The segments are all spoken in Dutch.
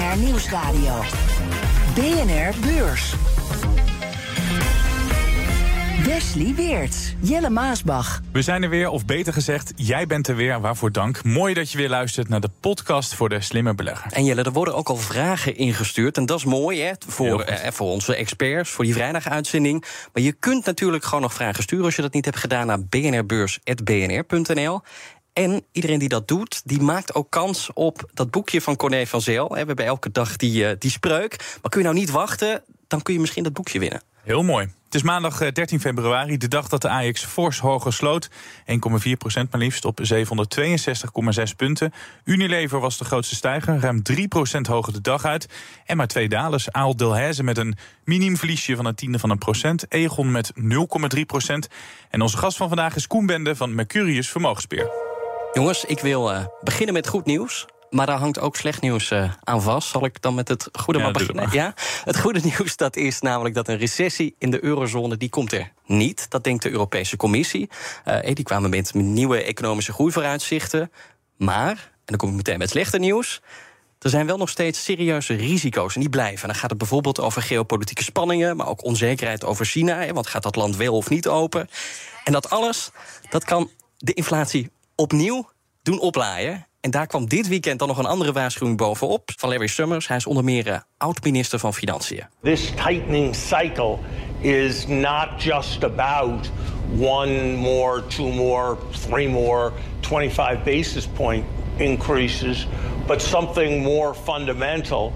BNR Nieuwsradio. BNR Beurs. Wesley Weert, Jelle Maasbach. We zijn er weer, of beter gezegd, jij bent er weer. Waarvoor dank. Mooi dat je weer luistert naar de podcast voor de slimme belegger. En Jelle, er worden ook al vragen ingestuurd. En dat is mooi hè, voor, eh, voor onze experts, voor die vrijdaguitzending. Maar je kunt natuurlijk gewoon nog vragen sturen als je dat niet hebt gedaan naar bnrbeurs.bnr.nl. En iedereen die dat doet, die maakt ook kans op dat boekje van Corné van Zeel. We hebben elke dag die, uh, die spreuk. Maar kun je nou niet wachten, dan kun je misschien dat boekje winnen. Heel mooi. Het is maandag 13 eh, februari, de dag dat de AX fors hoger sloot. 1,4 procent maar liefst op 762,6 punten. Unilever was de grootste stijger, ruim 3 procent hoger de dag uit. En maar twee dalers. Aal Delhaize met een minimumverliesje van een tiende van een procent. Egon met 0,3 procent. En onze gast van vandaag is Koen Bende van Mercurius Vermogensbeheer. Jongens, ik wil uh, beginnen met goed nieuws. Maar daar hangt ook slecht nieuws uh, aan vast. Zal ik dan met het goede Ja, maar beginnen? maar. Ja? Het goede nieuws dat is namelijk dat een recessie in de eurozone... die komt er niet. Dat denkt de Europese Commissie. Eh, die kwamen met nieuwe economische groeivooruitzichten. Maar, en dan kom ik meteen met slechte nieuws... Er zijn wel nog steeds serieuze risico's en die blijven. En dan gaat het bijvoorbeeld over geopolitieke spanningen... maar ook onzekerheid over China. hè, Want gaat dat land wel of niet open? En dat alles, dat kan de inflatie opnieuw doen oplaaien. En daar kwam dit weekend dan nog een andere waarschuwing bovenop... van Larry Summers. Hij is onder meer eh, oud-minister van Financiën. This tightening cycle is not just about one more, two more, three more 25 basis point increases, but something more fundamental.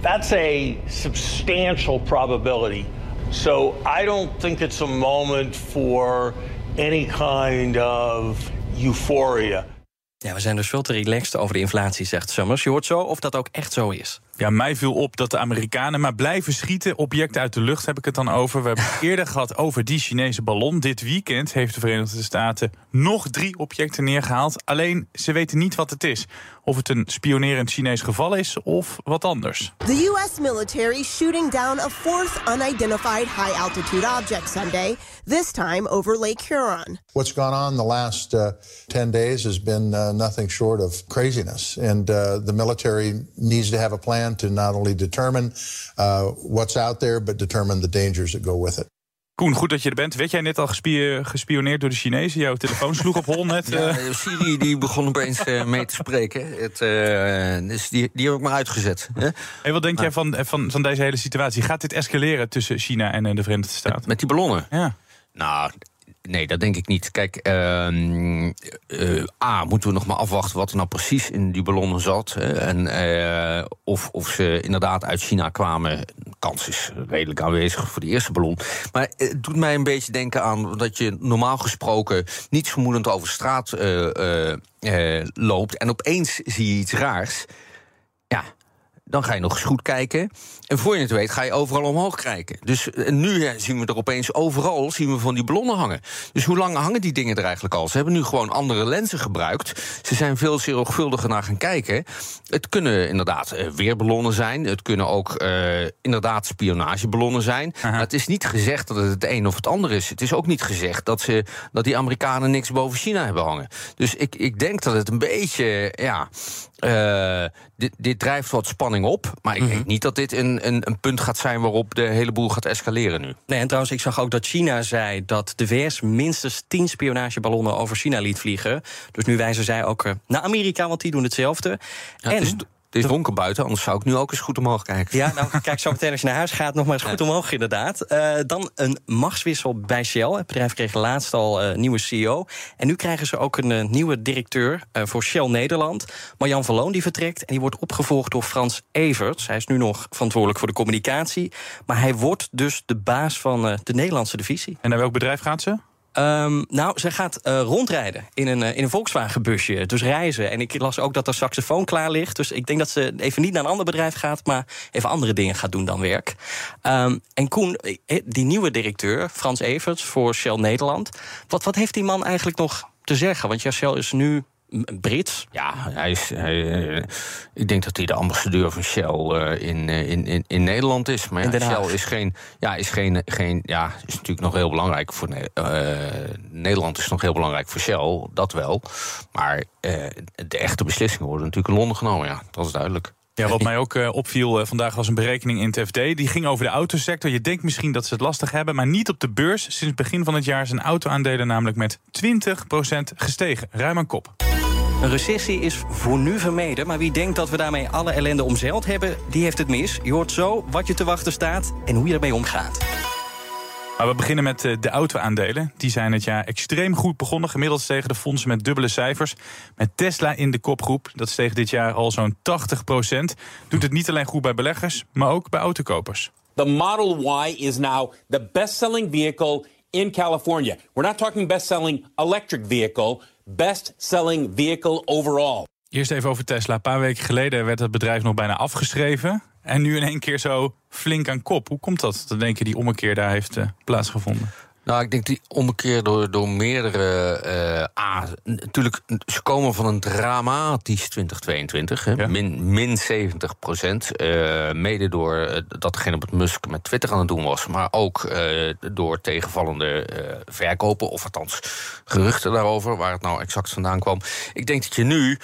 That's a substantial probability. So I don't think it's a moment for any kind of euphoria. Ja, we zijn dus veel te relaxed over de inflatie, zegt Summers. Je hoort zo of dat ook echt zo is. Ja, mij viel op dat de Amerikanen maar blijven schieten. Objecten uit de lucht heb ik het dan over. We hebben het eerder gehad over die Chinese ballon. Dit weekend heeft de Verenigde Staten nog drie objecten neergehaald. Alleen ze weten niet wat het is. Of het een spionerend Chinees geval is of wat anders. The U.S. military shooting down a fourth unidentified high altitude object Sunday, this time over Lake Huron. What's gone on the last uh, 10 days has been uh, nothing short of craziness. And uh, the military needs to have a plan to not only determine uh, what's out there, but determine the dangers that go with it. Koen, goed dat je er bent. Werd jij net al gespie- gespioneerd door de Chinezen? Jouw telefoon sloeg op hol net. Ja, eh. eh, Siri die begon opeens eh, mee te spreken. Het, eh, dus die, die heb ik maar uitgezet. Hè? Hey, wat denk jij van, van, van deze hele situatie? Gaat dit escaleren tussen China en de Verenigde Staten? Met die ballonnen? Ja. Nou, nee, dat denk ik niet. Kijk, ehm, eh, A, moeten we nog maar afwachten wat er nou precies in die ballonnen zat. Hè, en eh, of, of ze inderdaad uit China kwamen. Kans is redelijk aanwezig voor de eerste ballon. Maar het doet mij een beetje denken aan dat je normaal gesproken niet vermoedend over straat eh, eh, eh, loopt. En opeens zie je iets raars. Ja, dan ga je nog eens goed kijken. En voor je het weet ga je overal omhoog kijken. Dus eh, nu eh, zien we er opeens overal zien we van die ballonnen hangen. Dus hoe lang hangen die dingen er eigenlijk al? Ze hebben nu gewoon andere lenzen gebruikt. Ze zijn veel zorgvuldiger naar gaan kijken. Het kunnen inderdaad eh, weerballonnen zijn. Het kunnen ook inderdaad spionageballonnen zijn. Maar het is niet gezegd dat het het een of het ander is. Het is ook niet gezegd dat, ze, dat die Amerikanen niks boven China hebben hangen. Dus ik, ik denk dat het een beetje, ja... eh, dit, dit drijft wat spanning op. Maar ik denk niet dat dit een, een, een punt gaat zijn waarop de hele boel gaat escaleren nu. Nee, en trouwens, ik zag ook dat China zei dat de VS minstens 10 spionageballonnen over China liet vliegen. Dus nu wijzen zij ook eh, naar Amerika, want die doen hetzelfde. Ja, het is, het is donker buiten, anders zou ik nu ook eens goed omhoog kijken. Ja, nou kijk zo meteen als je naar huis gaat nog maar eens goed omhoog inderdaad. Eh, dan een machtswissel bij Shell. Het bedrijf kreeg laatst al een nieuwe CEO. En nu krijgen ze ook een eh, nieuwe directeur eh, voor Shell Nederland. Marjan Verloon die vertrekt en die wordt opgevolgd door Frans Everts. Hij is nu nog verantwoordelijk voor de communicatie. Maar hij wordt dus de baas van eh, de Nederlandse divisie. En naar welk bedrijf gaat ze? Um, nou, zij gaat uh, rondrijden in een, uh, in een Volkswagen-busje. Dus reizen. En ik las ook dat er saxofoon klaar ligt. Dus ik denk dat ze even niet naar een ander bedrijf gaat, maar even andere dingen gaat doen dan werk. Um, en Koen, die nieuwe directeur, Frans Everts voor Shell Nederland. Wat, wat heeft die man eigenlijk nog te zeggen? Want ja, Shell is nu Ja, hij is, hij, uh, ik denk dat hij de ambassadeur van Shell uh, in, uh, in, in, in Nederland is. Maar ja, Shell is, geen, ja, is, geen, geen, ja, is natuurlijk nog heel belangrijk voor Nederland. Is nog heel belangrijk voor Shell, dat wel. Maar de echte beslissingen worden natuurlijk in Londen genomen. Ja, dat is duidelijk. Ja, wat mij ook uh, opviel uh, vandaag was een berekening in het FD. Die ging over de autosector. Je denkt misschien dat ze het lastig hebben, maar niet op de beurs. Sinds begin van het jaar zijn auto-aandelen namelijk met 20% gestegen. Ruim aan kop. Een recessie is voor nu vermeden, maar wie denkt dat we daarmee alle ellende omzeild hebben, die heeft het mis. Je hoort zo wat je te wachten staat en hoe je ermee omgaat. Maar we beginnen met eh, de auto-aandelen. Die zijn het jaar extreem goed begonnen. Gemiddeld stegen de fondsen met dubbele cijfers. Met Tesla in de kopgroep. Dat steeg dit jaar al zo'n 80% Doet het niet alleen goed bij beleggers, maar ook bij autokopers. The Model Y is now the best-selling vehicle in California. We're not talking best-selling electric vehicle, best-selling vehicle overall. Eerst even over Tesla. Een paar weken geleden werd het bedrijf nog bijna afgeschreven. En nu in één keer zo flink aan kop. Hoe komt dat? Dan denk je die ommekeer daar heeft uh, plaatsgevonden. Nou, ik denk die ommekeer door, door meerdere. Uh, A, natuurlijk, ze komen van een dramatisch 2022. Hè, ja. min, min 70 procent. Uh, mede door uh, datgene wat Musk met Twitter aan het doen was. Maar ook door tegenvallende verkopen. Of althans, geruchten daarover. Waar het nou exact vandaan kwam. Ik denk dat je nu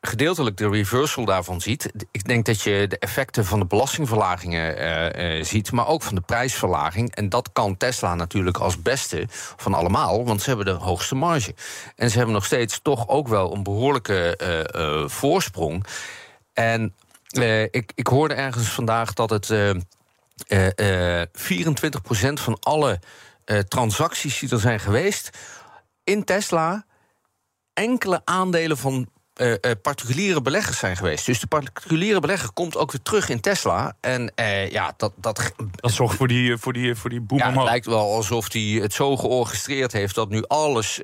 gedeeltelijk de reversal daarvan ziet. Ik denk dat je de effecten van de belastingverlagingen uh, uh, ziet, maar ook van de prijsverlaging. En dat kan Tesla natuurlijk als beste van allemaal, want ze hebben de hoogste marge. En ze hebben nog steeds toch ook wel een behoorlijke uh, voorsprong. En ik, ik hoorde ergens vandaag dat het 24% van alle transacties die er zijn geweest in Tesla enkele aandelen van uh, particuliere beleggers zijn geweest. Dus de particuliere belegger komt ook weer terug in Tesla. En uh, ja, dat, dat, dat zorgt voor die, voor die, voor die boom ja, Het lijkt wel alsof hij het zo georchestreerd heeft... dat nu alles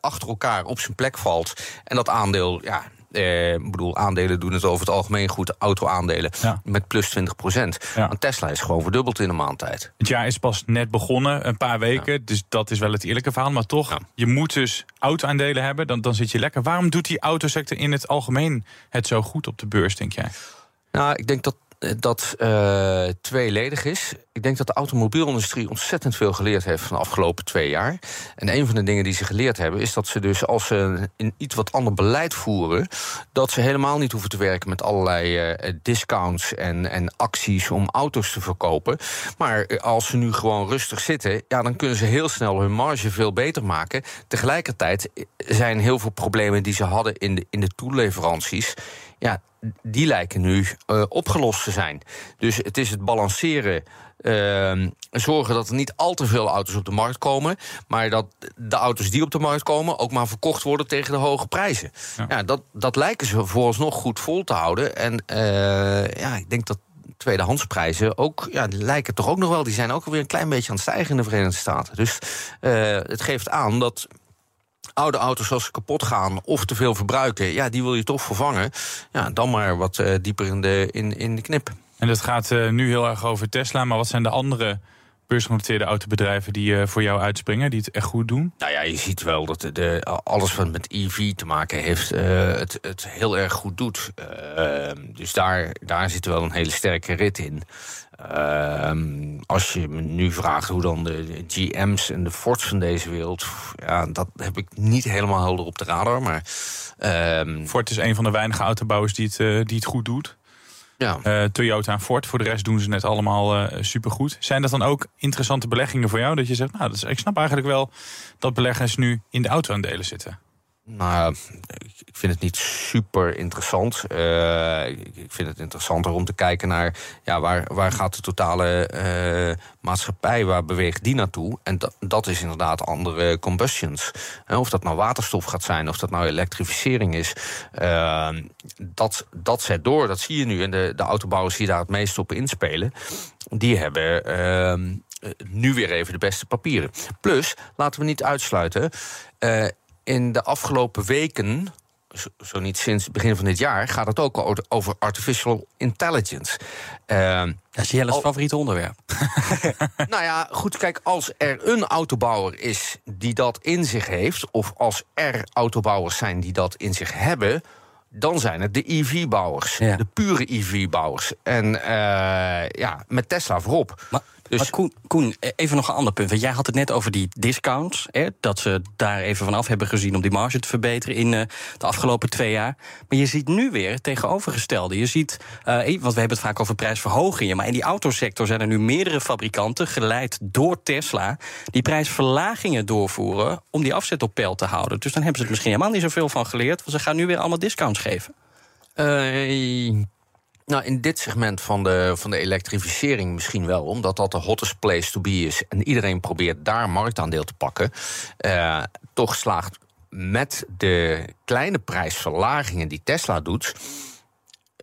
achter elkaar op zijn plek valt. En dat aandeel ja, eh, ik bedoel, aandelen doen het over het algemeen goed. Auto-aandelen met plus 20 procent. Ja. Tesla is gewoon verdubbeld in een maand tijd. Het jaar is pas net begonnen, een paar weken. Dus dat is wel het eerlijke verhaal. Maar toch, je moet dus auto-aandelen hebben. Dan, dan zit je lekker. Waarom doet die autosector in het algemeen het zo goed op de beurs, denk jij? Nou, ik denk dat dat uh, tweeledig is. Ik denk dat de automobielindustrie ontzettend veel geleerd heeft van de afgelopen twee jaar. En een van de dingen die ze geleerd hebben, is dat ze dus als ze een iets wat ander beleid voeren, dat ze helemaal niet hoeven te werken met allerlei uh, discounts en, en acties om auto's te verkopen. Maar als ze nu gewoon rustig zitten, ja, dan kunnen ze heel snel hun marge veel beter maken. Tegelijkertijd zijn heel veel problemen die ze hadden in de, in de toeleveranties. Ja, die lijken nu uh, opgelost te zijn. Dus het is het balanceren. Uh, zorgen dat er niet al te veel auto's op de markt komen. Maar dat de auto's die op de markt komen ook maar verkocht worden tegen de hoge prijzen. Ja, ja dat, dat lijken ze vooralsnog goed vol te houden. En uh, ja, ik denk dat tweedehandsprijzen ook, ja, die lijken toch ook nog wel. Die zijn ook weer een klein beetje aan het stijgen in de Verenigde Staten. Dus uh, het geeft aan dat oude auto's als ze kapot gaan of te veel verbruiken, ja, die wil je toch vervangen. Ja, dan maar wat uh, dieper in de, in, in de knip. En dat gaat uh, nu heel erg over Tesla, maar wat zijn de andere beursgenoteerde autobedrijven die uh, voor jou uitspringen, die het echt goed doen? Nou ja, je ziet wel dat de, alles wat met EV te maken heeft, het, het heel erg goed doet. dus daar, daar zit wel een hele sterke rit in. Uh, als je me nu vraagt hoe dan de GM's en de Fords van deze wereld... ja, dat heb ik niet helemaal helder op de radar, maar... Uh, Ford is een van de weinige autobouwers die het, uh, die het goed doet. Ja. Uh, Toyota en Ford, voor de rest doen ze het allemaal uh, supergoed. Zijn dat dan ook interessante beleggingen voor jou? Dat je zegt, nou, dat ik snap eigenlijk wel dat beleggers nu in de auto-aandelen zitten. Nou, ik vind het niet super interessant. Uh, ik vind het interessanter om te kijken naar ja, waar, waar gaat de totale uh, maatschappij, waar beweegt die naartoe? En dat, dat is inderdaad andere combustions. of dat nou waterstof gaat zijn, of dat nou elektrificering is. Uh, dat, dat zet door, dat zie je nu. En de, de autobouwers die daar het meest op inspelen, die hebben eh, nu weer even de beste papieren. Plus, laten we niet uitsluiten, eh, in de afgelopen weken zo, niet sinds het begin van dit jaar, gaat het ook over artificial intelligence. Eh, Dat is Jelle's favoriete onderwerp. nou ja, goed, kijk, als er een autobouwer is die dat in zich heeft, of als er autobouwers zijn die dat in zich hebben, dan zijn het de EV-bouwers, Ja. de pure EV-bouwers. En eh, ja, met Tesla voorop. Maar, Dus- maar Koen, Koen, eh, even nog een ander punt. Want jij had het net over die discounts. Hè, dat ze daar even vanaf hebben gezien om die marge te verbeteren in eh, de afgelopen twee jaar. Maar je ziet nu weer het tegenovergestelde. Je ziet, eh, want we hebben het vaak over prijsverhogingen. Maar in die autosector zijn er nu meerdere fabrikanten, geleid door Tesla, die prijsverlagingen doorvoeren om die afzet op peil te houden. Dus dan hebben ze er misschien helemaal niet zoveel van geleerd. Want ze gaan nu weer allemaal discounts geven. Eh, nou, in dit segment van de, van de elektrificering misschien wel, omdat dat de hottest place to be is en iedereen probeert daar marktaandeel te pakken. eh, toch slaagt met de kleine prijsverlagingen die Tesla doet,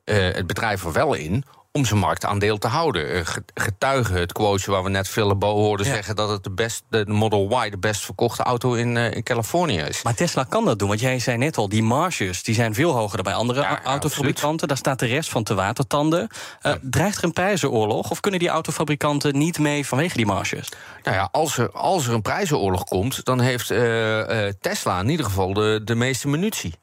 eh, het bedrijf er wel in om zijn marktaandeel te houden. Eh, ge- Getuigen het quoteje waar we net Philip Bo hoorden Ja. zeggen dat het de, best, de Model Y de best verkochte auto in, eh, in Californië is. Maar Tesla kan dat doen, want jij zei net al, die marges die zijn veel hoger dan bij andere Ja, autofabrikanten. Daar staat de rest van te watertanden. Eh, Dreigt er een prijzenoorlog of kunnen die autofabrikanten niet mee vanwege die marges? Nou ja, als er, als er een prijzenoorlog komt, dan heeft Tesla in ieder geval de, de meeste munitie.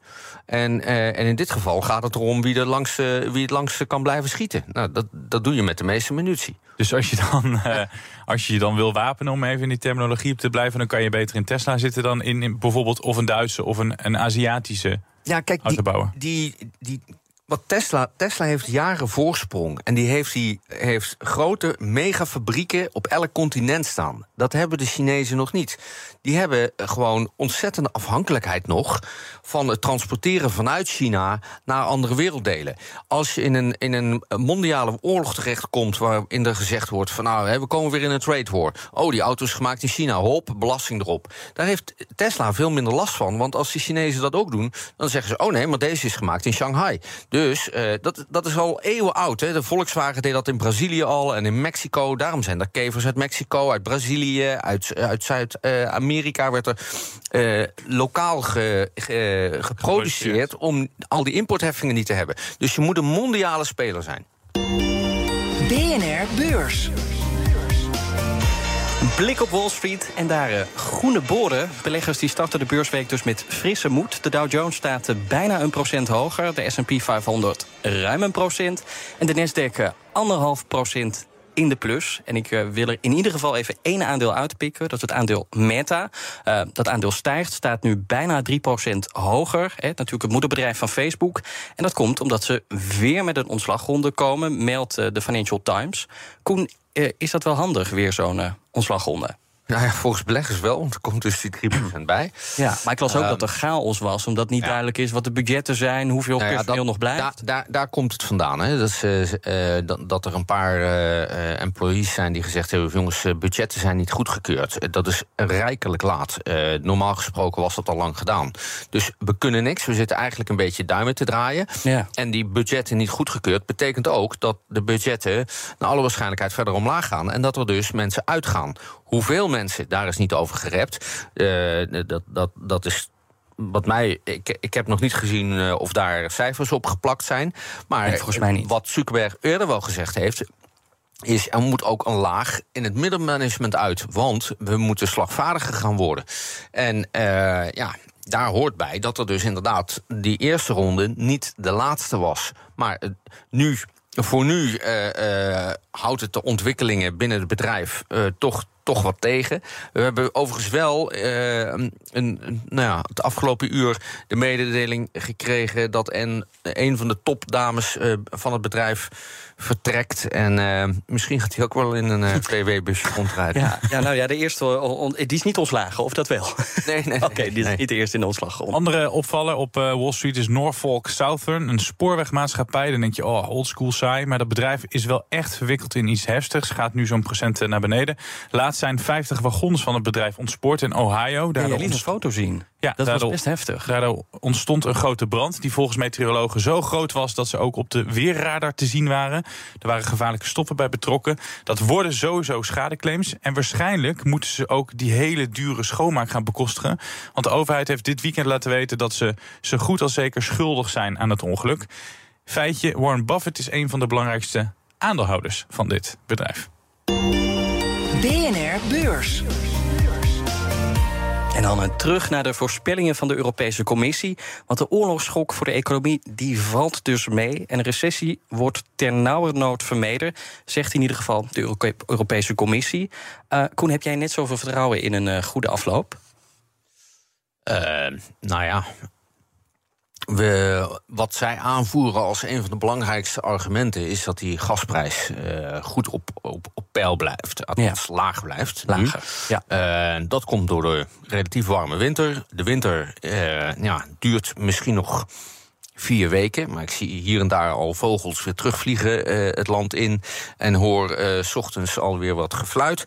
En, eh, en in dit geval gaat het erom wie, er langs, eh, wie het langste kan blijven schieten. Nou, dat, dat doe je met de meeste munitie. Dus als je, dan, eh, als je je dan wil wapenen, om even in die terminologie te blijven, dan kan je beter in Tesla zitten dan in, in bijvoorbeeld of een Duitse of een, een Aziatische Ja, kijk, die, die, die, wat Tesla, Tesla heeft jaren voorsprong. En die heeft, die heeft grote megafabrieken op elk continent staan. Dat hebben de Chinezen nog niet. Die hebben gewoon ontzettende afhankelijkheid nog van het transporteren vanuit China naar andere werelddelen. Als je in een, in een mondiale oorlog terechtkomt waarin er gezegd wordt van nou, we komen weer in een trade war. Oh, die auto is gemaakt in China, hop, belasting erop. Daar heeft Tesla veel minder last van, want als de Chinezen dat ook doen, dan zeggen ze oh nee, maar deze is gemaakt in Shanghai. Dus eh, dat, dat is al eeuwen oud. Hè. De Volkswagen deed dat in Brazilië al en in Mexico. Daarom zijn er kevers uit Mexico, uit Brazilië, uit, uit Zuid-Amerika werd er eh, lokaal ge- ge- geproduceerd om al die importheffingen niet te hebben. Dus je moet een mondiale speler zijn. BNR Beurs. Blik op Wall Street en daar eh, groene boren. Beleggers die starten de beursweek dus met frisse moed. De Dow Jones staat eh, bijna een procent hoger. De S&P 500 ruim een procent. En de Nasdaq eh, anderhalf procent in de plus. En ik eh, wil er in ieder geval even één aandeel uitpikken. Dat is het aandeel Meta. Eh, dat aandeel stijgt, staat nu bijna 3% hoger. Hè, natuurlijk het moederbedrijf van Facebook. En dat komt omdat ze weer met een ontslagronde komen, meldt eh, de Financial Times. Koen, is dat wel handig, weer zo'n ontslagronde? Nou ja, volgens beleggers wel, want er komt dus die 3% bij. Ja, maar ik las ook Ehm, dat er chaos was, omdat niet duidelijk is wat de budgetten zijn, hoeveel Nou ja, personeel dat- nog blijft. Daar, daar, daar komt het vandaan. Hè. Dat, is, eh, dat, dat er een paar eh, employees zijn die gezegd hebben... jongens, eh, budgetten zijn niet goedgekeurd. Dat is rijkelijk laat. Normaal gesproken was dat al lang gedaan. Dus we kunnen niks. We zitten eigenlijk een beetje duimen te draaien. Ja. En die budgetten niet goedgekeurd betekent ook... dat de budgetten naar alle waarschijnlijkheid verder omlaag gaan... en dat er dus mensen uitgaan. Hoeveel mensen, daar is niet over gerept. Eh, dat, dat, dat is wat mij, ik, ik heb nog niet gezien eh, of daar cijfers op geplakt zijn. Maar Nee, volgens mij niet. wat Zuckerberg eerder wel gezegd heeft. Is er moet ook een laag in het middenmanagement uit. Want we moeten slagvaardiger gaan worden. En eh, ja, daar hoort bij dat er dus inderdaad die eerste ronde niet de laatste was. Maar nu, voor nu houdt het de ontwikkelingen binnen het bedrijf toch, toch wat tegen. We hebben overigens wel eh, een, een- nou ja, het afgelopen uur de mededeling gekregen dat en, een van de topdames eh, van het bedrijf vertrekt. En eh, misschien gaat hij ook wel in een eh PW-busje rondrijden. Ja, ja, nou ja, de eerste, on- on- die is niet ontslagen, of dat wel? Nee, nee. Oké, die is nee. niet de eerste in de ontslagronde. Andere opvaller op eh, Wall Street is Norfolk Southern, een spoorwegmaatschappij. Dan denk je, oh, oldschool saai. Maar dat bedrijf is wel echt verwikkeld in iets heftigs. Gaat nu zo'n procent naar beneden. Laatste Laatst zijn 50 wagons van het bedrijf ontspoord in Ohio. Ja, Daardoor je liet een foto zien. Ja, dat daardoor- was best heftig. Daardoor ontstond een grote brand die volgens meteorologen zo groot was dat ze ook op de weerradar te zien waren. Er waren gevaarlijke stoffen bij betrokken. Dat worden sowieso schadeclaims. En waarschijnlijk moeten ze ook die hele dure schoonmaak gaan bekostigen. Want de overheid heeft dit weekend laten weten dat ze zo goed als zeker schuldig zijn aan het ongeluk. Feitje, Warren Buffett is een van de belangrijkste aandeelhouders van dit bedrijf. BNR Beurs. En dan een terug naar de voorspellingen van de Europese Commissie. Want de oorlogsschok voor de economie die valt dus mee. En een recessie wordt ternauwernood vermeden, zegt in ieder geval de Euro- Europese Commissie. Eh, Koen, heb jij net zoveel vertrouwen in een eh, goede afloop? Eh, nou ja. We, wat zij aanvoeren als een van de belangrijkste argumenten is dat die gasprijs eh, goed op, op, op peil blijft. Althans, laag blijft. Lager, ja. Eh, dat komt door de relatief warme winter. De winter eh, ja, duurt misschien nog vier weken. Maar ik zie hier en daar al vogels weer terugvliegen eh, het land in. En hoor eh, s ochtends alweer wat gefluit.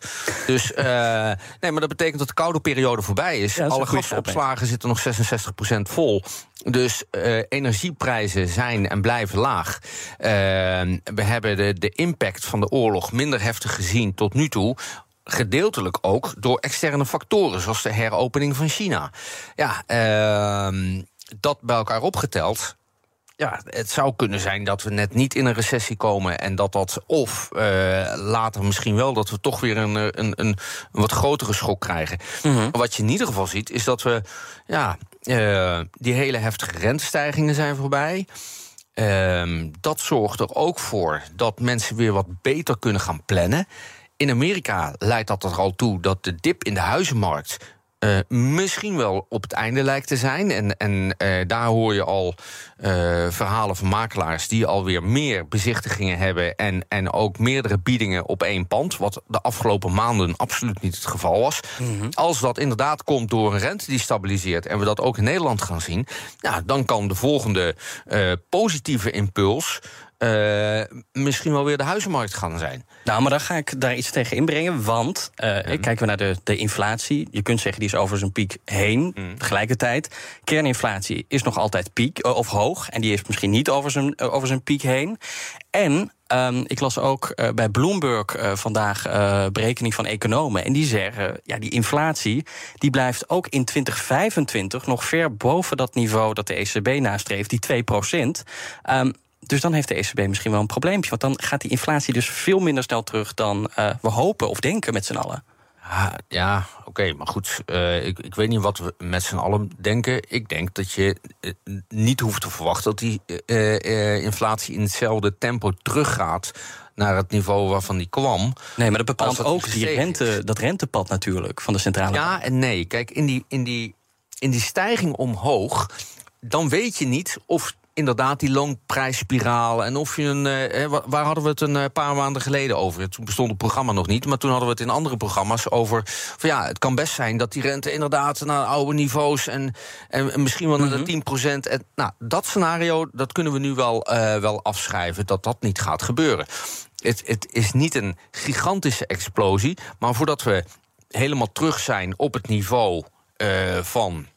Dus eh, nee, maar dat betekent dat de koude periode voorbij is. Ja, dat is Alle gasopslagen zitten nog 66% vol. Dus energieprijzen zijn en blijven laag. Eh, we hebben de, de impact van de oorlog minder heftig gezien tot nu toe. Gedeeltelijk ook door externe factoren, zoals de heropening van China. Ja, ehm, dat bij elkaar opgeteld. Ja, het zou kunnen zijn dat we net niet in een recessie komen. En dat dat, of eh, later misschien wel, dat we toch weer een, eh, een, een, een wat grotere schok krijgen. Maar Wat je in ieder geval ziet, is dat we, ja, eh, die hele heftige rentestijgingen zijn voorbij. Ehm, dat zorgt er ook voor dat mensen weer wat beter kunnen gaan plannen. In Amerika leidt dat er al toe dat de dip in de huizenmarkt eh, misschien wel op het einde lijkt te zijn. En, en eh, daar hoor je al eh, verhalen van makelaars die alweer meer bezichtigingen hebben. En, en ook meerdere biedingen op één pand. Wat de afgelopen maanden absoluut niet het geval was. Als dat inderdaad komt door een rente die stabiliseert. en we dat ook in Nederland gaan zien. Nou, dan kan de volgende positieve impuls. Eh, misschien wel weer de huizenmarkt gaan zijn. Nou, maar dan ga ik daar iets tegen inbrengen. Want eh, kijken we naar de, de inflatie. Je kunt zeggen die is over zijn piek heen. Tegelijkertijd, kerninflatie is nog altijd piek eh, of hoog. En die is misschien niet over zijn, over zijn piek heen. En ehm, ik las ook bij Bloomberg vandaag eh, berekening van economen. En die zeggen, ja, die inflatie die blijft ook in 2025 nog ver boven dat niveau dat de ECB nastreeft, die 2 procent. Ehm, dus dan heeft de ECB misschien wel een probleempje. Want dan gaat die inflatie dus veel minder snel terug dan eh, we hopen of denken met z'n allen. Ja, oké, maar goed. eh, ik, ik weet niet wat we met z'n allen denken. Ik denk dat je eh, niet hoeft te verwachten dat die inflatie in hetzelfde tempo teruggaat naar het niveau waarvan die kwam. Nee, maar dat bepaalt ook die rente, dat rentepad natuurlijk van de centrale bank. Ja en nee. Kijk, in die, in, die, in die stijging omhoog, dan weet je niet of inderdaad die loonprijsspiraal en of je een. eh, waar hadden we het een eh, paar maanden geleden over? Toen bestond het programma nog niet, maar toen hadden we het in andere programma's over. Van ja, het kan best zijn dat die rente inderdaad naar oude niveaus en, en, en misschien wel naar de 10 procent. En, nou, dat scenario, dat kunnen we nu wel, eh, wel afschrijven dat dat niet gaat gebeuren. Het, het is niet een gigantische explosie, maar voordat we helemaal terug zijn op het niveau van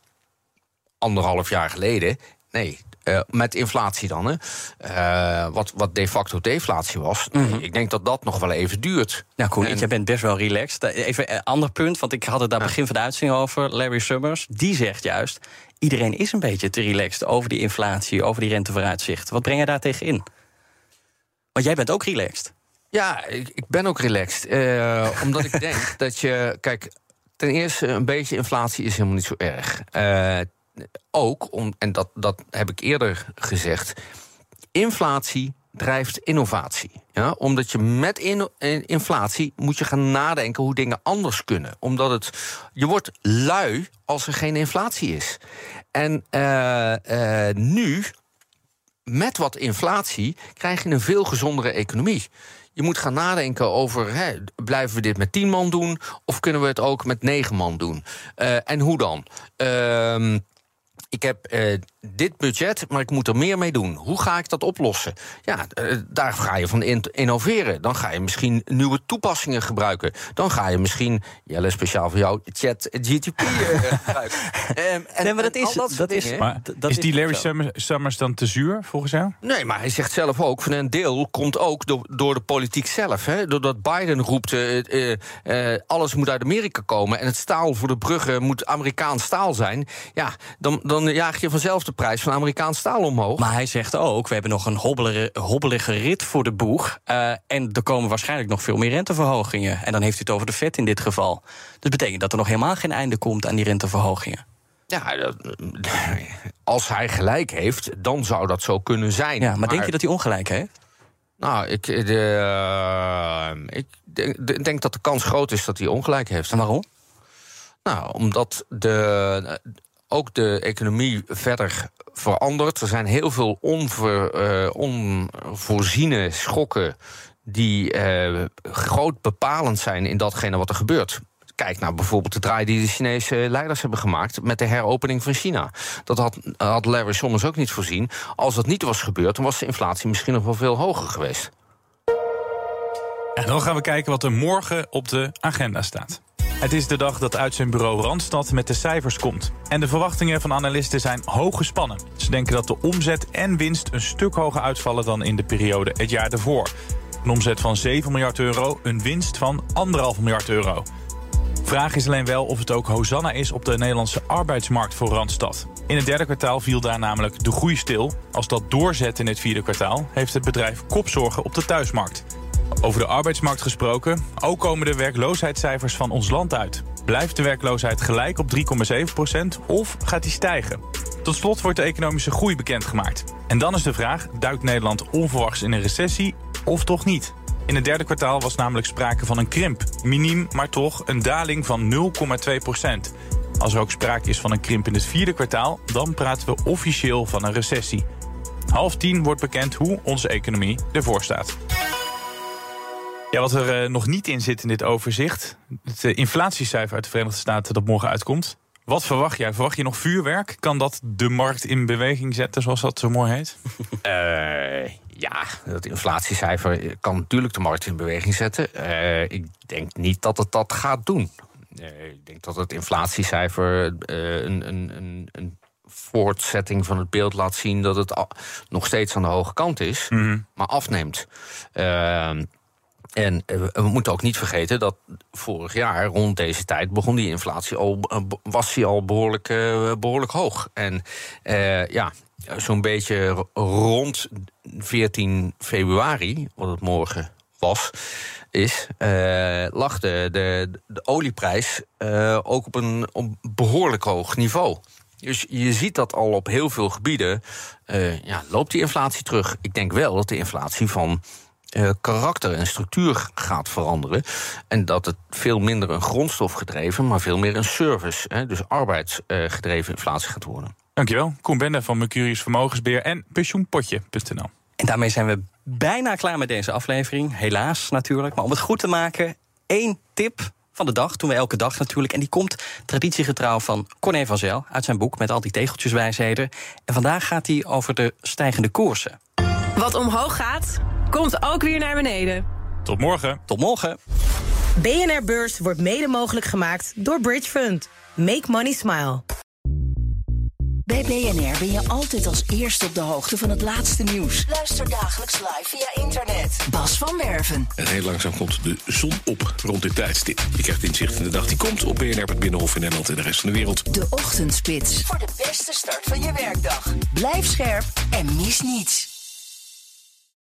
anderhalf jaar geleden. Nee, eh, met inflatie dan, hè. Eh, wat, wat de facto deflatie was. Nee, Ik denk dat dat nog wel even duurt. Nou, Koen, En- jij bent best wel relaxed. Eh, Even een ander punt, want ik had het daar begin van de uitzending over. Larry Summers, die zegt juist... iedereen is een beetje te relaxed over die inflatie... over die rentevooruitzichten. Wat breng je daar tegen in? Want jij bent ook relaxed. Ja, ik, ik ben ook relaxed. omdat ik denk dat je. Kijk, ten eerste, een beetje inflatie is helemaal niet zo erg. Eh, ook, om, en dat, dat heb ik eerder gezegd. Inflatie drijft innovatie. Ja? Omdat je met eh, inflatie moet je gaan nadenken hoe dingen anders kunnen. Omdat het. Je wordt lui als er geen inflatie is. En eh, eh, nu met wat inflatie krijg je een veel gezondere economie. Je moet gaan nadenken over, hè, blijven we dit met tien man doen... of kunnen we het ook met negen man doen? Eh, en hoe dan? Ik heb eh, dit budget, maar ik moet er meer mee doen. Hoe ga ik dat oplossen? Ja, eh, daar ga je van in- innoveren. Dan ga je misschien nieuwe toepassingen gebruiken. Dan ga je misschien, Jelle, speciaal voor jou, chat GTP eh, gebruiken. Ehm, en, Nee, maar dat is- dat is-. Maar dat is is die Larry. Summers, Summers dan te zuur, volgens jou? Nee, maar hij zegt zelf ook, van een deel komt ook door, door de politiek zelf. Hè? Doordat Biden roept, eh, eh, eh, alles moet uit Amerika komen... en het staal voor de bruggen moet Amerikaans staal zijn... ja, dan, dan jaag je vanzelf de prijs van Amerikaans staal omhoog. Maar hij zegt ook, we hebben nog een hobbelige, hobbelige rit voor de boeg. eh, en er komen waarschijnlijk nog veel meer renteverhogingen. En dan heeft u het over de vet in dit geval. Dat betekent dat er nog helemaal geen einde komt aan die renteverhogingen. Ja, dat- als hij gelijk heeft, dan zou dat zo kunnen zijn. Ja, maar denk je dat hij ongelijk heeft? Nou, ik, de, eh, ik denk, denk dat de kans groot is dat hij ongelijk heeft. En waarom? Nou, omdat de, ook de economie verder verandert. Er zijn heel veel onver, eh, onvoorziene schokken die eh, groot bepalend zijn in datgene wat er gebeurt. Kijk naar bijvoorbeeld de draai die de Chinese leiders hebben gemaakt met de heropening van China. Dat had, had Larry Summers ook niet voorzien. Als dat niet was gebeurd, dan was de inflatie misschien nog wel veel hoger geweest. En dan gaan we kijken wat er morgen op de agenda staat. Het is de dag dat uit zijn bureau Randstad met de cijfers komt. En de verwachtingen van analisten zijn hoog gespannen. Ze denken dat de omzet en winst een stuk hoger uitvallen dan in de periode het jaar ervoor. Een omzet van 7 miljard euro, een winst van 1,5 miljard euro. Vraag is alleen wel of het ook Hosanna is op de Nederlandse arbeidsmarkt voor Randstad. In het derde kwartaal viel daar namelijk de groei stil. Als dat doorzet in het vierde kwartaal, heeft het bedrijf kopzorgen op de thuismarkt. Over de arbeidsmarkt gesproken, ook komen de werkloosheidscijfers van ons land uit. Blijft de werkloosheid gelijk op 3,7% of gaat die stijgen? Tot slot wordt de economische groei bekendgemaakt. En dan is de vraag, duikt Nederland onverwachts in een recessie of toch niet? In het derde kwartaal was namelijk sprake van een krimp. Miniem, maar toch een daling van 0,2% Als er ook sprake is van een krimp in het vierde kwartaal, dan praten we officieel van een recessie. Half tien wordt bekend hoe onze economie ervoor staat. Ja, wat er eh, nog niet in zit in dit overzicht. Het eh, inflatiecijfer uit de Verenigde Staten dat morgen uitkomt. Wat verwacht jij? Verwacht je nog vuurwerk? Kan dat de markt in beweging zetten, zoals dat zo mooi heet? Eh, ja, dat inflatiecijfer kan natuurlijk de markt in beweging zetten. Ik denk niet dat het dat gaat doen. Ik denk dat het inflatiecijfer een, een, een, een voortzetting van het beeld laat zien dat het nog steeds aan de hoge kant is, maar afneemt. Eh, en eh, we moeten ook niet vergeten dat vorig jaar rond deze tijd begon die inflatie al, eh, was die al behoorlijk, eh, behoorlijk hoog. En eh, ja, zo'n beetje ro- rond 14 februari, wat het morgen was, is, eh, lag de, de, olieprijs eh, ook op een op behoorlijk hoog niveau. Dus je ziet dat al op heel veel gebieden ja, loopt die inflatie terug. Ik denk wel dat de inflatie van eh, karakter en structuur gaat veranderen. En dat het veel minder een grondstofgedreven, maar veel meer een service, hè, dus arbeidsgedreven inflatie gaat worden. Dankjewel. Koen Bende van Mercurius Vermogensbeheer en pensioenpotje.nl. En daarmee zijn we bijna klaar met deze aflevering. Helaas natuurlijk. Maar om het goed te maken, één tip van de dag. Doen we elke dag natuurlijk. En die komt traditiegetrouw van Corné van Zel uit zijn boek met al die tegeltjeswijsheden. En vandaag gaat hij over de stijgende koersen. Wat omhoog gaat, komt ook weer naar beneden. Tot morgen. Tot morgen. BNR Beurs wordt mede mogelijk gemaakt door Bridge Fund. Make money smile. Bij BNR ben je altijd als eerste op de hoogte van het laatste nieuws. Luister dagelijks live via internet. Bas van Werven. En heel langzaam komt de zon op rond dit tijdstip. Je krijgt inzicht in de dag die komt op BNR, het Binnenhof in Nederland en de rest van de wereld. De Ochtendspits. Voor de beste start van je werkdag. Blijf scherp en mis niets.